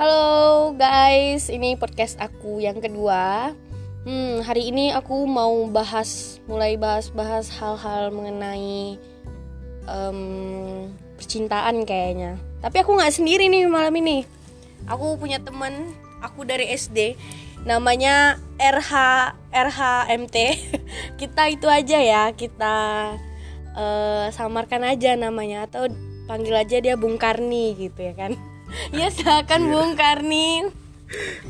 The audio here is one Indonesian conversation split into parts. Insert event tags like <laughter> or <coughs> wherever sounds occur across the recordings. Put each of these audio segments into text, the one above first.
Halo guys, ini podcast aku yang kedua. Hmm, hari ini aku mau bahas, mulai bahas-bahas hal-hal mengenai em, percintaan kayaknya. Tapi aku nggak sendiri nih malam ini. Aku punya temen, aku dari SD, namanya RH RHMT. <laughs> kita itu aja ya, kita eh, samarkan aja namanya atau panggil aja dia Bung Karni gitu ya kan. <laughs> Ya silakan Bung Karni.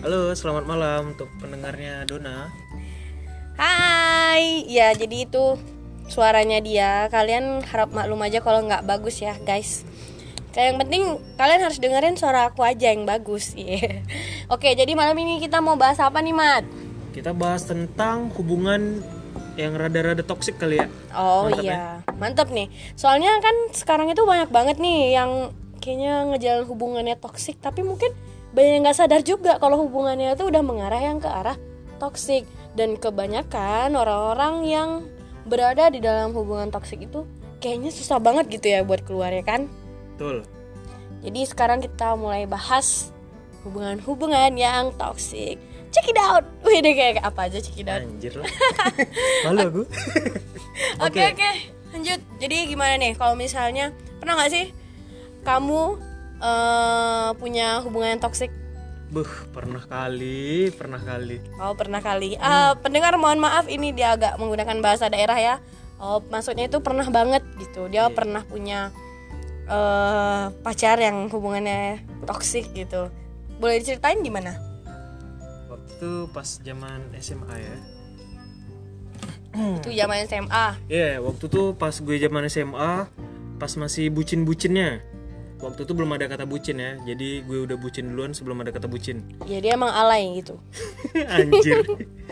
Halo, selamat malam untuk pendengarnya Dona. Hai, ya jadi itu suaranya dia. Kalian harap maklum aja kalau nggak bagus ya guys. Kayak yang penting kalian harus dengerin suara aku aja yang bagus. <laughs> Iya. Oke, jadi malam ini kita mau bahas apa nih, Mat? Kita bahas tentang hubungan yang rada-rada toksik kali ya. Oh Mantap iya, mantap nih. Soalnya kan sekarang itu banyak banget nih yang kayaknya ngejalan hubungannya toksik, tapi mungkin banyak yang nggak sadar juga kalau hubungannya itu udah mengarah yang ke arah toksik. Dan kebanyakan orang-orang yang berada di dalam hubungan toksik itu kayaknya susah banget gitu ya buat keluar ya kan. Betul. Jadi sekarang kita mulai bahas hubungan-hubungan yang toksik. Check it out. <laughs> Wih, deh kayak apa aja check it out. Anjir lah. <laughs> Malu aku. Oke oke lanjut. Jadi gimana nih kalau misalnya pernah nggak sih kamu eh, punya hubungan yang toksik? Buh, pernah kali, pernah kali. Oh pernah kali. Ah, pendengar mohon maaf ini dia agak menggunakan bahasa daerah ya. Oh maksudnya itu pernah banget gitu. Dia pernah punya eh pacar yang hubungannya toksik gitu. Boleh diceritain gimana? Waktu pas zaman SMA ya. Itu zaman SMA. Iya, waktu tuh pas gue zaman SMA, pas masih bucin-bucinnya. Waktu itu belum ada kata bucin ya, jadi gue udah bucin duluan sebelum ada kata bucin. Ya dia emang alay gitu. <laughs> Anjir.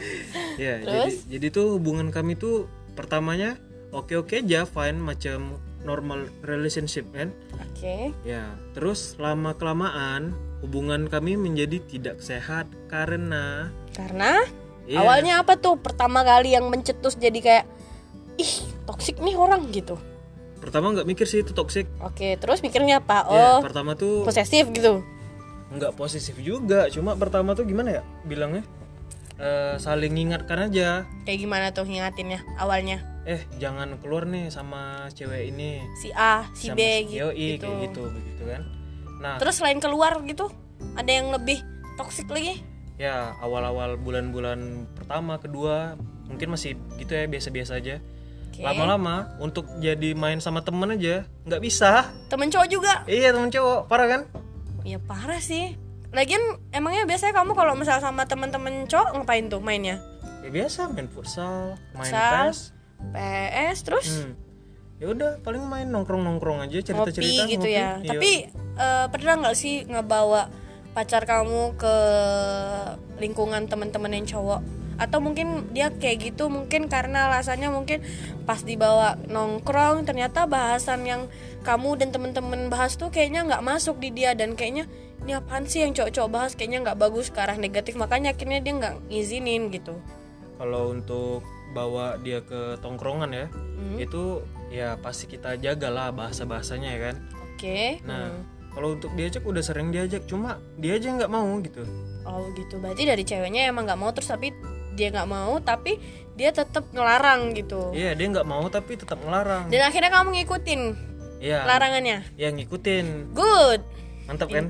<laughs> ya, jadi jadi tuh hubungan kami tuh pertamanya oke-oke aja, fine macam normal relationship kan. Oke. Ya, terus lama kelamaan hubungan kami menjadi tidak sehat karena Karena Iya. awalnya apa tuh pertama kali yang mencetus jadi kayak ih toksik nih orang gitu. Pertama nggak mikir sih itu toxic. Oke, terus mikirnya apa? Ya, Oh, pertama tuh posesif gitu. nggak posesif juga, cuma pertama tuh gimana ya bilangnya? Eh, saling ngingatkan aja. Kayak gimana tuh ngingatinnya awalnya? Eh, jangan keluar nih sama cewek ini. Si A, si sama B si- gitu. Yoi, kayak gitu begitu kan. Nah, Terus selain keluar gitu, ada yang lebih toksik lagi? ya awal-awal bulan-bulan pertama kedua mungkin masih gitu ya biasa-biasa aja Oke. lama-lama untuk jadi main sama temen aja nggak bisa Temen cowok juga? iya temen cowok parah kan Ya parah sih. Lagian emangnya biasanya kamu kalau misal sama temen-temen cowok ngapain tuh mainnya? ya biasa main futsal main Futsal. PES PS terus hmm. ya udah paling main nongkrong-nongkrong aja ngopi cerita-cerita gitu ngopi. ya. Iya. Tapi eh, pernah nggak sih ngebawa pacar kamu ke lingkungan teman-teman yang cowok? Atau mungkin dia kayak gitu mungkin karena alasannya mungkin pas dibawa nongkrong ternyata bahasan yang kamu dan temen-temen bahas tuh kayaknya nggak masuk di dia dan kayaknya ini apaan sih yang cowok-cowok bahas kayaknya nggak bagus ke arah negatif makanya akhirnya dia nggak ngizinin gitu. kalau untuk bawa dia ke tongkrongan ya Hmm. itu ya pasti kita jagalah bahasa-bahasanya ya kan Oke. nah Hmm. kalau untuk diajak udah sering diajak cuma dia aja nggak mau gitu Oh gitu. Berarti dari ceweknya emang nggak mau terus tapi dia nggak mau tapi dia tetap ngelarang gitu. Iya dia nggak mau tapi tetap ngelarang. Dan akhirnya kamu ngikutin Iya. larangannya. Yang ngikutin. Good. Mantap kan?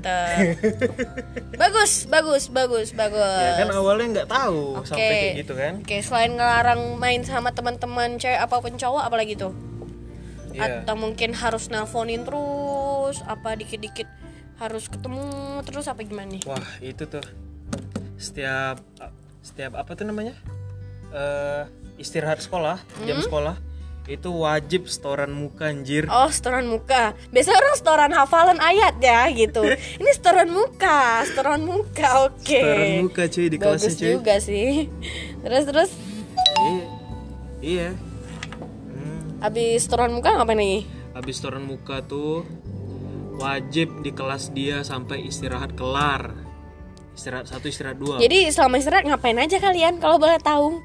Bagus, bagus, bagus, bagus. Ya kan awalnya nggak tahu Oke. sampai kayak gitu kan? Oke, selain ngelarang main sama teman-teman cewek apa pun cowok apalagi tuh? Iya. Atau mungkin harus nelponin terus, apa dikit-dikit harus ketemu terus apa gimana nih? Wah itu tuh setiap setiap apa tuh namanya eh istirahat sekolah jam Hmm? sekolah itu wajib setoran muka anjir. Oh, setoran muka. Biasanya orang setoran hafalan ayat ya gitu. <laughs> Ini setoran muka, setoran muka. Oke. Setoran muka cuy di kelasnya Bagus cuy. juga sih. Terus terus Iya. Iya. Hmm. habis setoran muka ngapain lagi? Habis setoran muka tuh wajib di kelas dia sampai istirahat kelar. Istirahat satu istirahat dua. Jadi selama istirahat ngapain aja kalian kalau boleh tahu?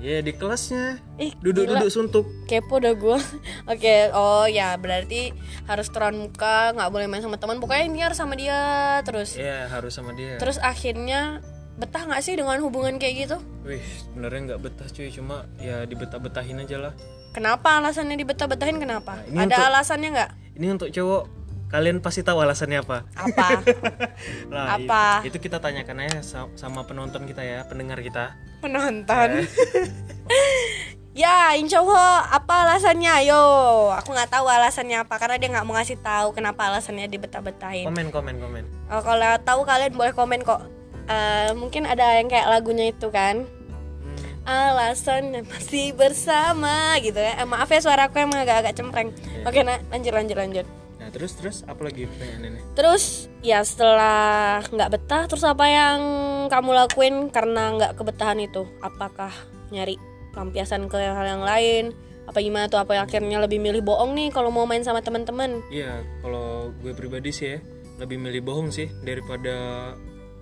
Ya di kelasnya. Ih, Duduk-duduk suntuk. kepo dah gue <laughs> oke oh ya berarti harus turun muka nggak boleh main sama teman pokoknya ini harus sama dia terus Iya harus sama dia. terus akhirnya betah nggak sih dengan hubungan kayak gitu Wih sebenarnya nggak betah cuy cuma ya dibetah-betahin aja lah. kenapa alasannya dibetah-betahin kenapa Nah, ada untuk- alasannya nggak Ini untuk cowok kalian pasti tahu alasannya apa. apa Lah, <laughs> i- Apa? Itu kita tanyakan aja sa- sama penonton kita ya, pendengar kita. penonton ya <laughs> insya Allah apa alasannya yo aku nggak tahu alasannya apa karena dia nggak mau ngasih tahu kenapa alasannya dibetah-betahin Komen komen komen. Oh, kalau tahu kalian boleh komen kok. Eh, mungkin ada yang kayak lagunya itu kan. Hmm, Alasan masih bersama gitu ya. Eh, maaf ya suara aku emang agak-agak cempreng. Oke, nah lanjut lanjut lanjut. Terus terus apa lagi pertanyaannya? Terus ya setelah nggak betah, terus apa yang kamu lakuin karena nggak kebetahan itu? Apakah nyari pelampiasan ke hal yang lain? Apa gimana tuh? Apa akhirnya lebih milih bohong nih kalau mau main sama teman-teman? Iya kalau gue pribadi sih ya lebih milih bohong sih daripada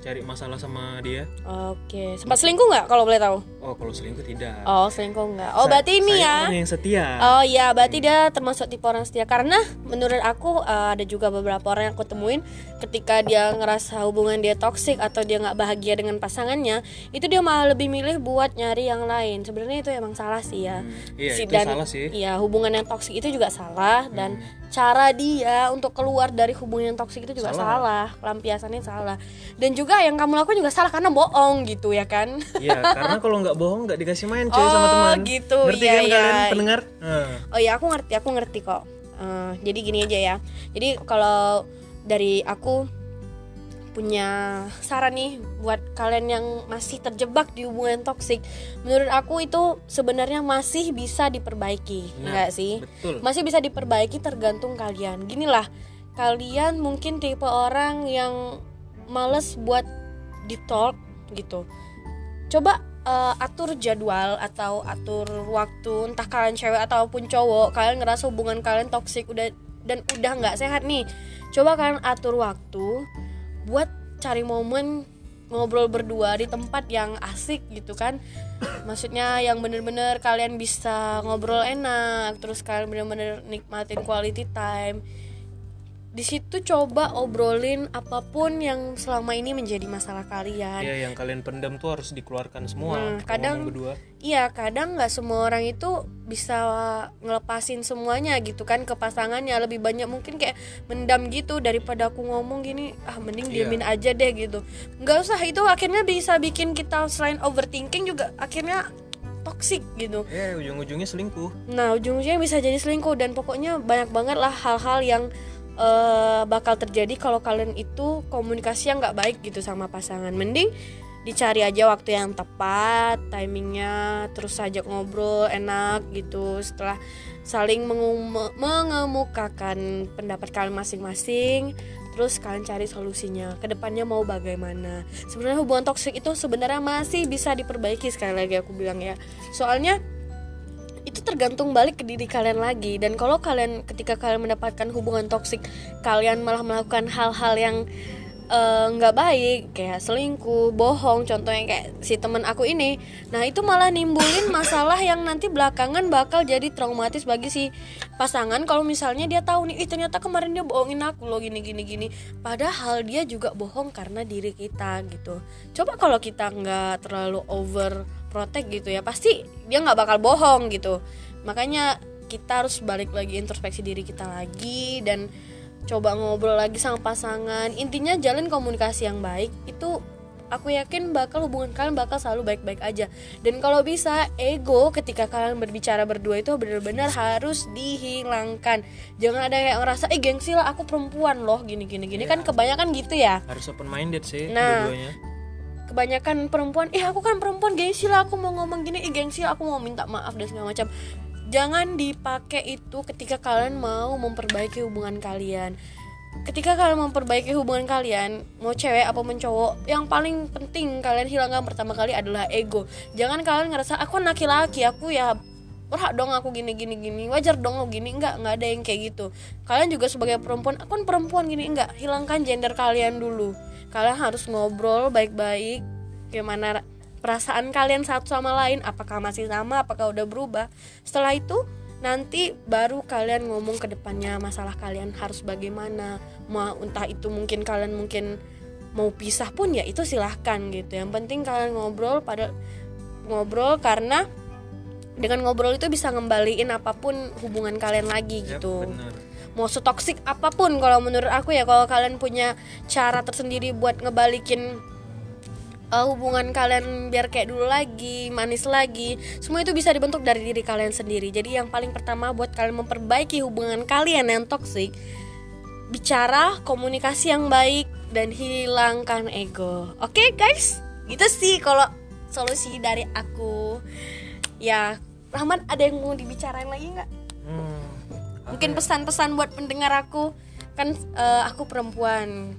cari masalah sama dia. Oke, sempat selingkuh nggak kalau boleh tahu? Oh kalau selingkuh tidak. Oh selingkuh nggak? Oh Sa- berarti ini saya ya? orang yang setia. Oh iya, berarti dia termasuk tipe orang setia karena menurut aku eh, ada juga beberapa orang yang aku temuin ketika dia ngerasa hubungan dia toksik atau dia nggak bahagia dengan pasangannya, itu dia malah lebih milih buat nyari yang lain. Sebenarnya itu emang salah sih ya. Hmm, iya Si- itu dan- salah sih. Hmm. Iya, hubungan yang toksik itu juga salah dan cara dia untuk keluar dari hubungan yang toksik itu juga Salah. salah, pelampiasannya salah. Dan juga yang kamu lakukan juga salah karena bohong gitu ya kan? Iya <laughs> karena kalau nggak bohong nggak dikasih main cuy Oh, sama teman. gitu, Ngerti iya, kan iya. kalian pendengar? Nah. Oh iya aku ngerti, aku ngerti kok. Eh, jadi gini aja ya. Jadi kalau dari aku punya saran nih buat kalian yang masih terjebak di hubungan toksik. Menurut aku itu sebenarnya masih bisa diperbaiki, Nah, enggak sih? Betul. Masih bisa diperbaiki tergantung kalian. Gini lah, kalian mungkin tipe orang yang males buat di talk gitu. Coba eh, atur jadwal atau atur waktu entah kalian cewek ataupun cowok kalian ngerasa hubungan kalian toksik udah dan udah nggak sehat nih coba kalian atur waktu buat cari momen ngobrol berdua di tempat yang asik gitu kan. Maksudnya yang bener-bener kalian bisa ngobrol enak terus kalian bener-bener nikmatin quality time di situ coba obrolin apa pun yang selama ini menjadi masalah kalian Iya yang kalian pendam tuh harus dikeluarkan semua. Nah, kalau kadang- berdua. Iya, kadang nggak semua orang itu bisa ngelepasin semuanya gitu kan ke pasangannya. Lebih banyak mungkin kayak mendam gitu daripada aku ngomong gini, ah mending Iya. diemin aja deh gitu. Nggak usah itu akhirnya bisa bikin kita selain overthinking juga akhirnya toxic gitu. Ya ujung-ujungnya selingkuh. Nah, ujung-ujungnya bisa jadi selingkuh dan pokoknya banyak banget lah hal-hal yang eh, bakal terjadi kalau kalian itu komunikasi yang nggak baik gitu sama pasangan. Mending dicari aja waktu yang tepat, timingnya, terus ajak ngobrol enak gitu. Setelah saling mengemukakan pendapat kalian masing-masing, terus kalian cari solusinya. Ke depannya mau bagaimana? Sebenarnya hubungan toksik itu sebenarnya masih bisa diperbaiki sekali lagi aku bilang ya. Soalnya itu tergantung balik ke diri kalian lagi dan kalau kalian ketika kalian mendapatkan hubungan toksik kalian malah melakukan hal-hal yang eh, nggak baik kayak selingkuh, bohong, contohnya kayak si temen aku ini. Nah itu malah nimbulin <coughs> masalah yang nanti belakangan bakal jadi traumatis bagi si pasangan kalau misalnya dia tahu nih, ih ternyata kemarin dia bohongin aku loh gini gini gini. Padahal dia juga bohong karena diri kita gitu. Coba kalau kita nggak terlalu over protect gitu ya, pasti dia nggak bakal bohong gitu. Makanya kita harus balik lagi introspeksi diri kita lagi dan coba ngobrol lagi sama pasangan. Intinya jalin komunikasi yang baik itu aku yakin bakal hubungan kalian bakal selalu baik-baik aja. Dan kalau bisa ego ketika kalian berbicara berdua itu benar-benar harus dihilangkan. Jangan ada yang ngerasa eh gengsi lah aku perempuan loh gini gini gini kan kebanyakan gitu ya. Harus open minded sih Nah. Kebanyakan perempuan eh aku kan perempuan gengsi lah aku mau ngomong gini eh gengsi aku mau minta maaf dan segala macam. Jangan dipakai itu ketika kalian mau memperbaiki hubungan kalian. Ketika kalian memperbaiki hubungan kalian mau cewek apa cowok yang paling penting kalian hilangkan pertama kali adalah ego. Jangan kalian ngerasa aku kan laki-laki aku ya berhak dong aku gini gini gini. Wajar dong lo gini. Enggak enggak ada yang kayak gitu. Kalian juga sebagai perempuan aku kan perempuan gini. Enggak hilangkan gender kalian dulu. Kalian harus ngobrol baik-baik. Gimana perasaan kalian satu sama lain. Apakah masih sama apakah udah berubah. Setelah itu nanti baru kalian ngomong ke depannya masalah kalian harus bagaimana. Mau entah itu mungkin kalian mungkin mau pisah pun ya itu silahkan gitu. Yang penting kalian ngobrol pada ngobrol karena dengan ngobrol itu bisa ngembaliin apa pun hubungan kalian lagi gitu bener. mau setoksik apa pun kalau menurut aku ya kalau kalian punya cara tersendiri buat ngebalikin uh, hubungan kalian biar kayak dulu lagi, manis lagi. Semua itu bisa dibentuk dari diri kalian sendiri. Jadi yang paling pertama buat kalian memperbaiki hubungan kalian yang toksik, bicara komunikasi yang baik dan hilangkan ego. Oke, okay, guys? Gitu sih kalau solusi dari aku. Ya, Rahmat ada yang mau dibicarain lagi nggak? Hmm, Mungkin pesan-pesan buat pendengar aku. Kan uh, aku perempuan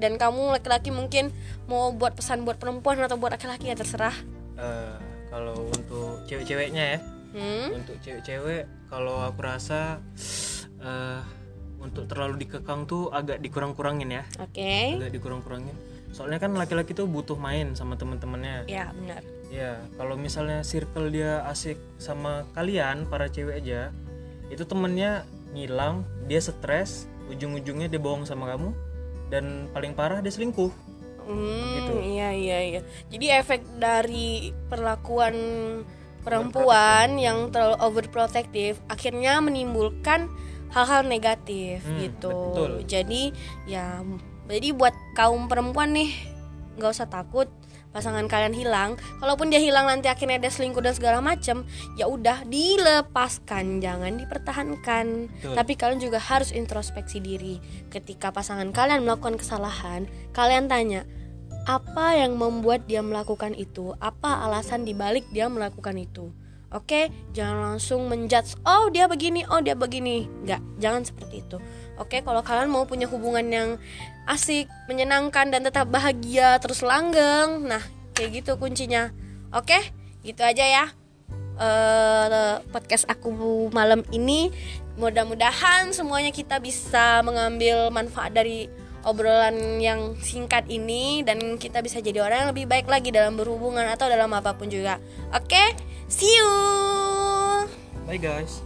dan kamu laki-laki mungkin mau buat pesan buat perempuan atau buat laki-laki ya terserah uh, kalau untuk cewek-ceweknya ya hmm? untuk cewek-cewek kalau aku rasa uh, untuk terlalu dikekang tuh agak dikurang-kurangin ya oke okay. agak dikurang-kurangin soalnya kan laki-laki tuh butuh main sama teman-temannya ya benar. Ya kalau misalnya circle dia asik sama kalian para cewek aja itu temennya ngilang dia stres ujung-ujungnya dia bohong sama kamu dan paling parah dia selingkuh. Hmm, gitu. iya iya iya. Jadi efek dari perlakuan perempuan yang terlalu overprotective akhirnya menimbulkan hal-hal negatif hmm, gitu. betul. jadi ya jadi buat kaum perempuan nih nggak usah takut pasangan kalian hilang. Kalaupun dia hilang nanti akhirnya ada selingkuh dan segala macem ya udah dilepaskan jangan dipertahankan. Betul. tapi kalian juga harus introspeksi diri. Ketika pasangan kalian melakukan kesalahan kalian tanya apa yang membuat dia melakukan itu? Apa alasan dibalik dia melakukan itu Oke, jangan langsung menjudge. Oh dia begini, oh dia begini. Nggak, jangan seperti itu. Oke, kalau kalian mau punya hubungan yang asik, menyenangkan dan tetap bahagia terus langgeng, nah kayak gitu kuncinya. Oke, gitu aja ya. Uh, podcast aku malam ini. Mudah-mudahan semuanya kita bisa mengambil manfaat dari obrolan yang singkat ini dan kita bisa jadi orang yang lebih baik lagi dalam berhubungan atau dalam apa pun juga. Oke, okay? See you. Bye guys.